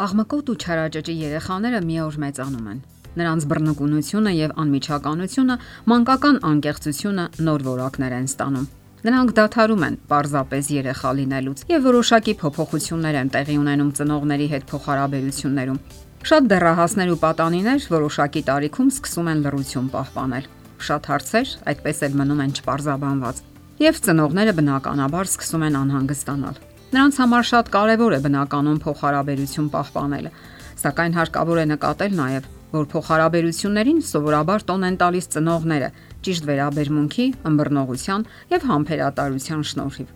Աղմկոտ ու չարաճճի երեխաները մի օր մեծանում են։ Նրանց բռնկունությունը եւ անմիջականությունը, մանկական անկեղծությունը նոր որակներ են ստանում։ Նրանք դադարում են պարզապես երեխա լինելուց եւ որոշակի փոփոխություններ են տեղի ունենում ծնողների հետ փոխհարաբերություններում։ Շատ դեռահասներ ու պատանիներ որոշակի տարիքում սկսում են լռություն պահպանել։ Շատ հարցեր այդպես էլ մնում են չպարզաբանված։ Եվ ծնողները բնականաբար սկսում են անհանգստանալ։ Նրանց համար շատ կարևոր է բնականon փոխհարաբերություն պահպանելը, սակայն հարկավոր է նկատել նաև, որ փոխհարաբերություններին սովորաբար տոն են տալիս ծնողները ճիշտ վերաբերմունքի, ըմբռնողության եւ համբերատարության շնորհիվ։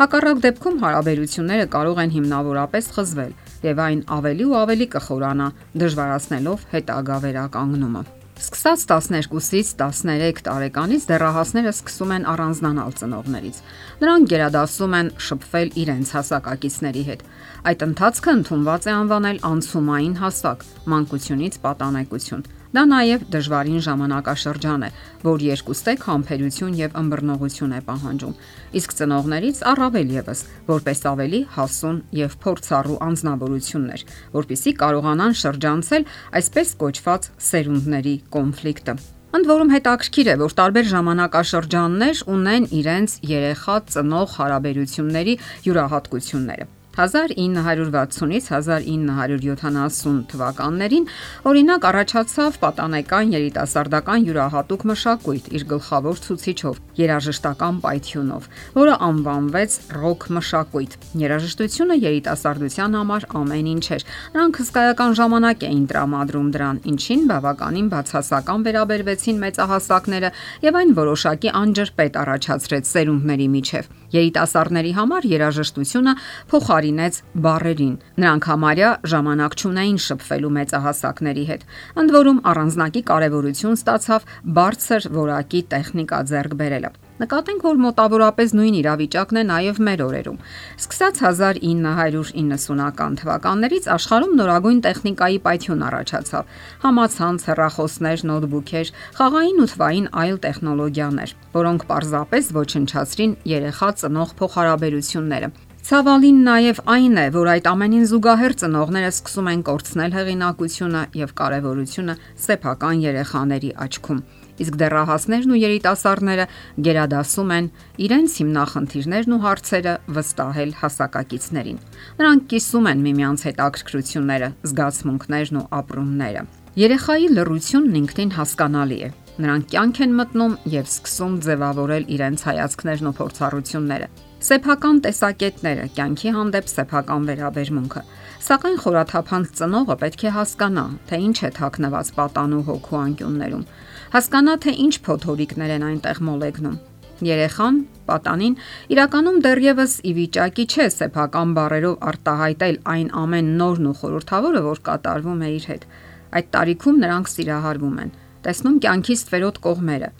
Հակառակ դեպքում հարաբերությունները կարող են հիմնավորապես խզվել եւ այն ավելի ու ավելի կխորանա, դժվարացնելով հետագա վերականգնումը։ Սկսած 12-ից 13 տարեկանից դեռահասները սկսում են առանձնանալ ծնողներից։ Նրանք գերադասում են շփվել իրենց հասակակիցների հետ։ Այդ ընթացքը ընդունված է անվանել անցումային հասակ, մանկությունից պատանեկություն։ Դա նաև դժվարին ժամանակաշրջան է, որ երկուստեք համբերություն եւ ըմբռնողություն է պահանջում։ Իսկ ծնողներից առավել եւս, որպես ավելի հասուն եւ փորձառու անznավորություններ, որpիսի կարողանան շրջանցել այսպես կոչված սերունդների կոնֆլիկտը։ Ընդ որում հետաքրքիր է, որ տարբեր ժամանակաշրջաններ ունեն իրենց երեխա-ծնող հարաբերությունների յուրահատկությունները։ 1960-ից 1970 թվականներին օրինակ առաջացավ պատանեկան երիտասարդական յուրահատուկ մշակույթ իր գլխավոր ցուցիչով՝ երաժշտական պայթյունով, որը անվանվեց ռոք մշակույթ։ Երաժշտությունը երիտասարդության համար ամեն ինչ էր։ Նրանք հսկայական ժամանակ էին տրամադրում դրան, ինչին բավականին բացասական վերաբերվեցին մեծահասակները եւ այն որոշակի անջրպետ առաջացրեց սերունդների միջև։ Երիտասարդների համար երաժշտությունը փոխարինեց բարերին։ Նրանք համարյա ժամանակ չունեին շփվելու մեծահասակների հետ։ Ընդ որում առանձնակի կարևորություն ստացավ բարձր որակի տեխնիկա ձեռք բերելը։ Նկատենք, որ մոտավորապես նույն իրավիճակն է նաև մեր օրերում։ Սկսած 1990-ական թվականներից աշխարհում նորագույն տեխնիկայի պայթյուն առաջացավ։ Համացանց, հեռախոսներ, նոթբուքեր, խաղային ու թվային այլ տեխնոլոգիաներ, որոնք պարզապես ոչնչացրին երեխա ծնող փոխհարաբերությունները։ Ցավալին նաև այն է, որ այդ ամենին զուգահեռ ծնողները սկսում են կորցնել հեղինակությունը եւ կարեւորությունը սեփական երեխաների աչքում իսկ դեռահասներն ու երիտասարդները գերադասում են իրենց հիմնախնդիրներն ու հարցերը վստահել հասակակիցներին։ Նրանք կիսում են միմյանց հետաքրքրությունները, զգացմունքներն ու ապրումները։ Երեխայի լռությունն ինքնին հասկանալի է։ Նրանք կյանք են մտնում եւ սկսում ձևավորել իրենց հայացքներն ու փորձառությունները։ Սեփական տեսակետները, կյանքի հանդեպ սեփական վերաբերմունքը։ Սակայն խորաթափանց ծնողը պետք է հասկանա, թե ինչ է թաքնված պատանու հոգու անկյուններում հասկանա թե ինչ փոթորիկներ են այնտեղ մոլեգնում։ Երեխան, պատանին իրականում դեռևս ի վիճակի չէ սեփական բարերով արտահայտել այն ամեն նորն ու խորթավորը, որ կատարվում է իր հետ։ Այդ տարիքում նրանք սիրահարվում են, տեսնում կյանքի ստվերոտ կողմերը,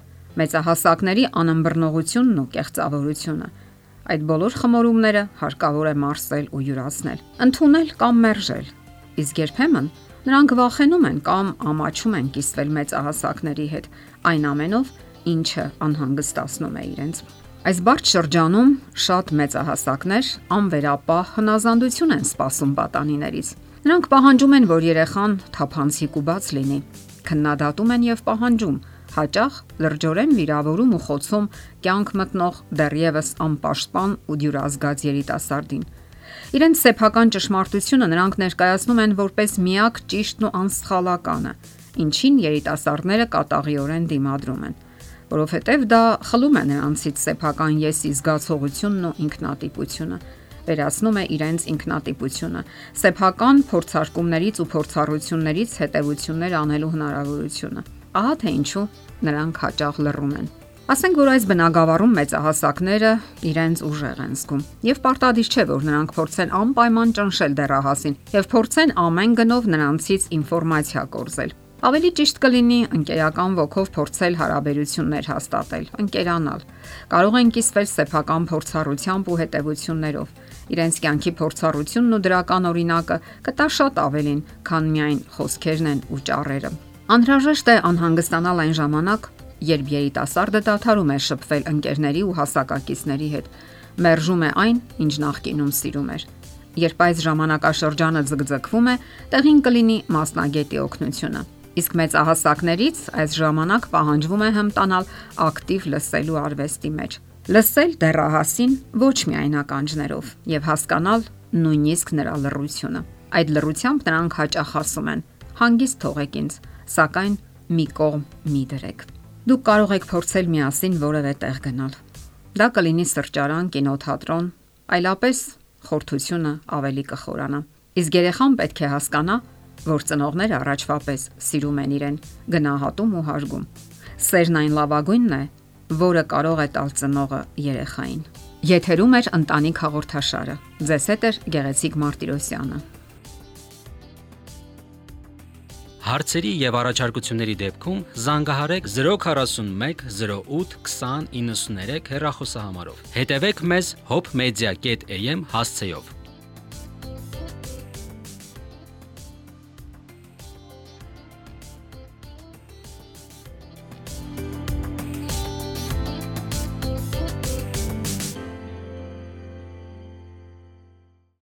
մեծահասակների անըմբռնողությունն ու կեղծավորությունը։ Այդ բոլոր խմորումները հարկավոր է մարսել ու յուրացնել, ընդունել կամ մերժել։ Իսկ երբեմն Նրանք վախենում են կամ ամաչում են կիսվել մեծահասակների հետ, այն ամենով, ինչը անհանգստացնում է իրենց։ Այս բարդ շրջանում շատ մեծահասակներ անվերապահ հնազանդություն են սպասում պատանիներից։ Նրանք պահանջում են, որ երեխան թափանցիկ ու բաց լինի։ Քննադատում են եւ պահանջում հաճախ լրջորեն վիրավորում ու խոցում կյանք մտնող դեռևս անպաշտպան ու դյուրազգաց երիտասարդին։ Իրենց սեփական ճշմարտությունը նրանք ներկայացնում են որպես միակ ճիշտն ու անսխալականը, ինչին երիտասարդները կատաղիորեն դիմադրում են, որովհետև դա խլում է նրանցից սեփական եսի զգացողությունն ու ինքնատիպությունը վերացնում է իրենց ինքնատիպությունը, սեփական փորձարկումներից ու փորձառություններից հետևություններ անելու հնարավորությունը։ Ահա թե ինչու նրանք հաճախ լռում են։ Ասենք որ այս բնակավարում մեծահասակները իրենց ուժեղ են զգում եւ պարտադիր չէ որ նրանք փորձեն անպայման ճնշել դեռահասին եւ փորձեն ամեն գնով նրանցից ինֆորմացիա կորզել։ Ավելի ճիշտ կլինի ընկերական ոգով փորձել հարաբերություններ հաստատել, ընկերանալ։ Կարող են կիսվել սեփական փորձառությամբ ու հետևություններով։ Իրենց կյանքի փորձառությունն ու դրական օրինակը կտա շատ ավելին, քան միայն խոսքերն են ու ճառերը։ Անհրաժեշտ է անհանգստանալ այն ժամանակ, երբ երիտասարդը դադարում է շփվել ընկերների ու հասակակիցների հետ, մերժում է այն, ինչ նախկինում սիրում էր։ Երբ այս ժամանակաշրջանը ձգձգվում է, տեղին կլինի մասնագետի օգնությունը։ Իսկ մեծահասակներից այս ժամանակ պահանջվում է հմտանալ ակտիվ լսելու արվեստի մեջ։ Լսել դեռահասին ոչ միայն ականջներով եւ հասկանալ նույնիսկ նրա լռությունը։ Այդ լռությամբ նրանք հաճախ ասում են. «Հանգիստ թողեք ինձ, սակայն մի կողմ մի դրեք»։ Դուք կարող եք փորձել միասին որևէ տեղ գնալ։ Դա կլինի սրճարան, կինոթատրոն, այլապես խորթությունը ավելի կխորանա։ Իսկ երեխան պետք է հասկանա, որ ծնողները առաջվա պես սիրում են իրեն, գնահատում ու հարգում։ Սերն այն լավագույնն է, որը կարող է տալ ծնողը երեխային։ Եթերում է ընտանիք հաղորդաշարը։ Ձեզ հետ է Գեղեցիկ Մարտիրոսյանը։ Հարցերի եւ առաջարկությունների դեպքում զանգահարեք 041 08 2093 հեռախոսահամարով։ Հետևեք մեզ hopmedia.am հասցեով։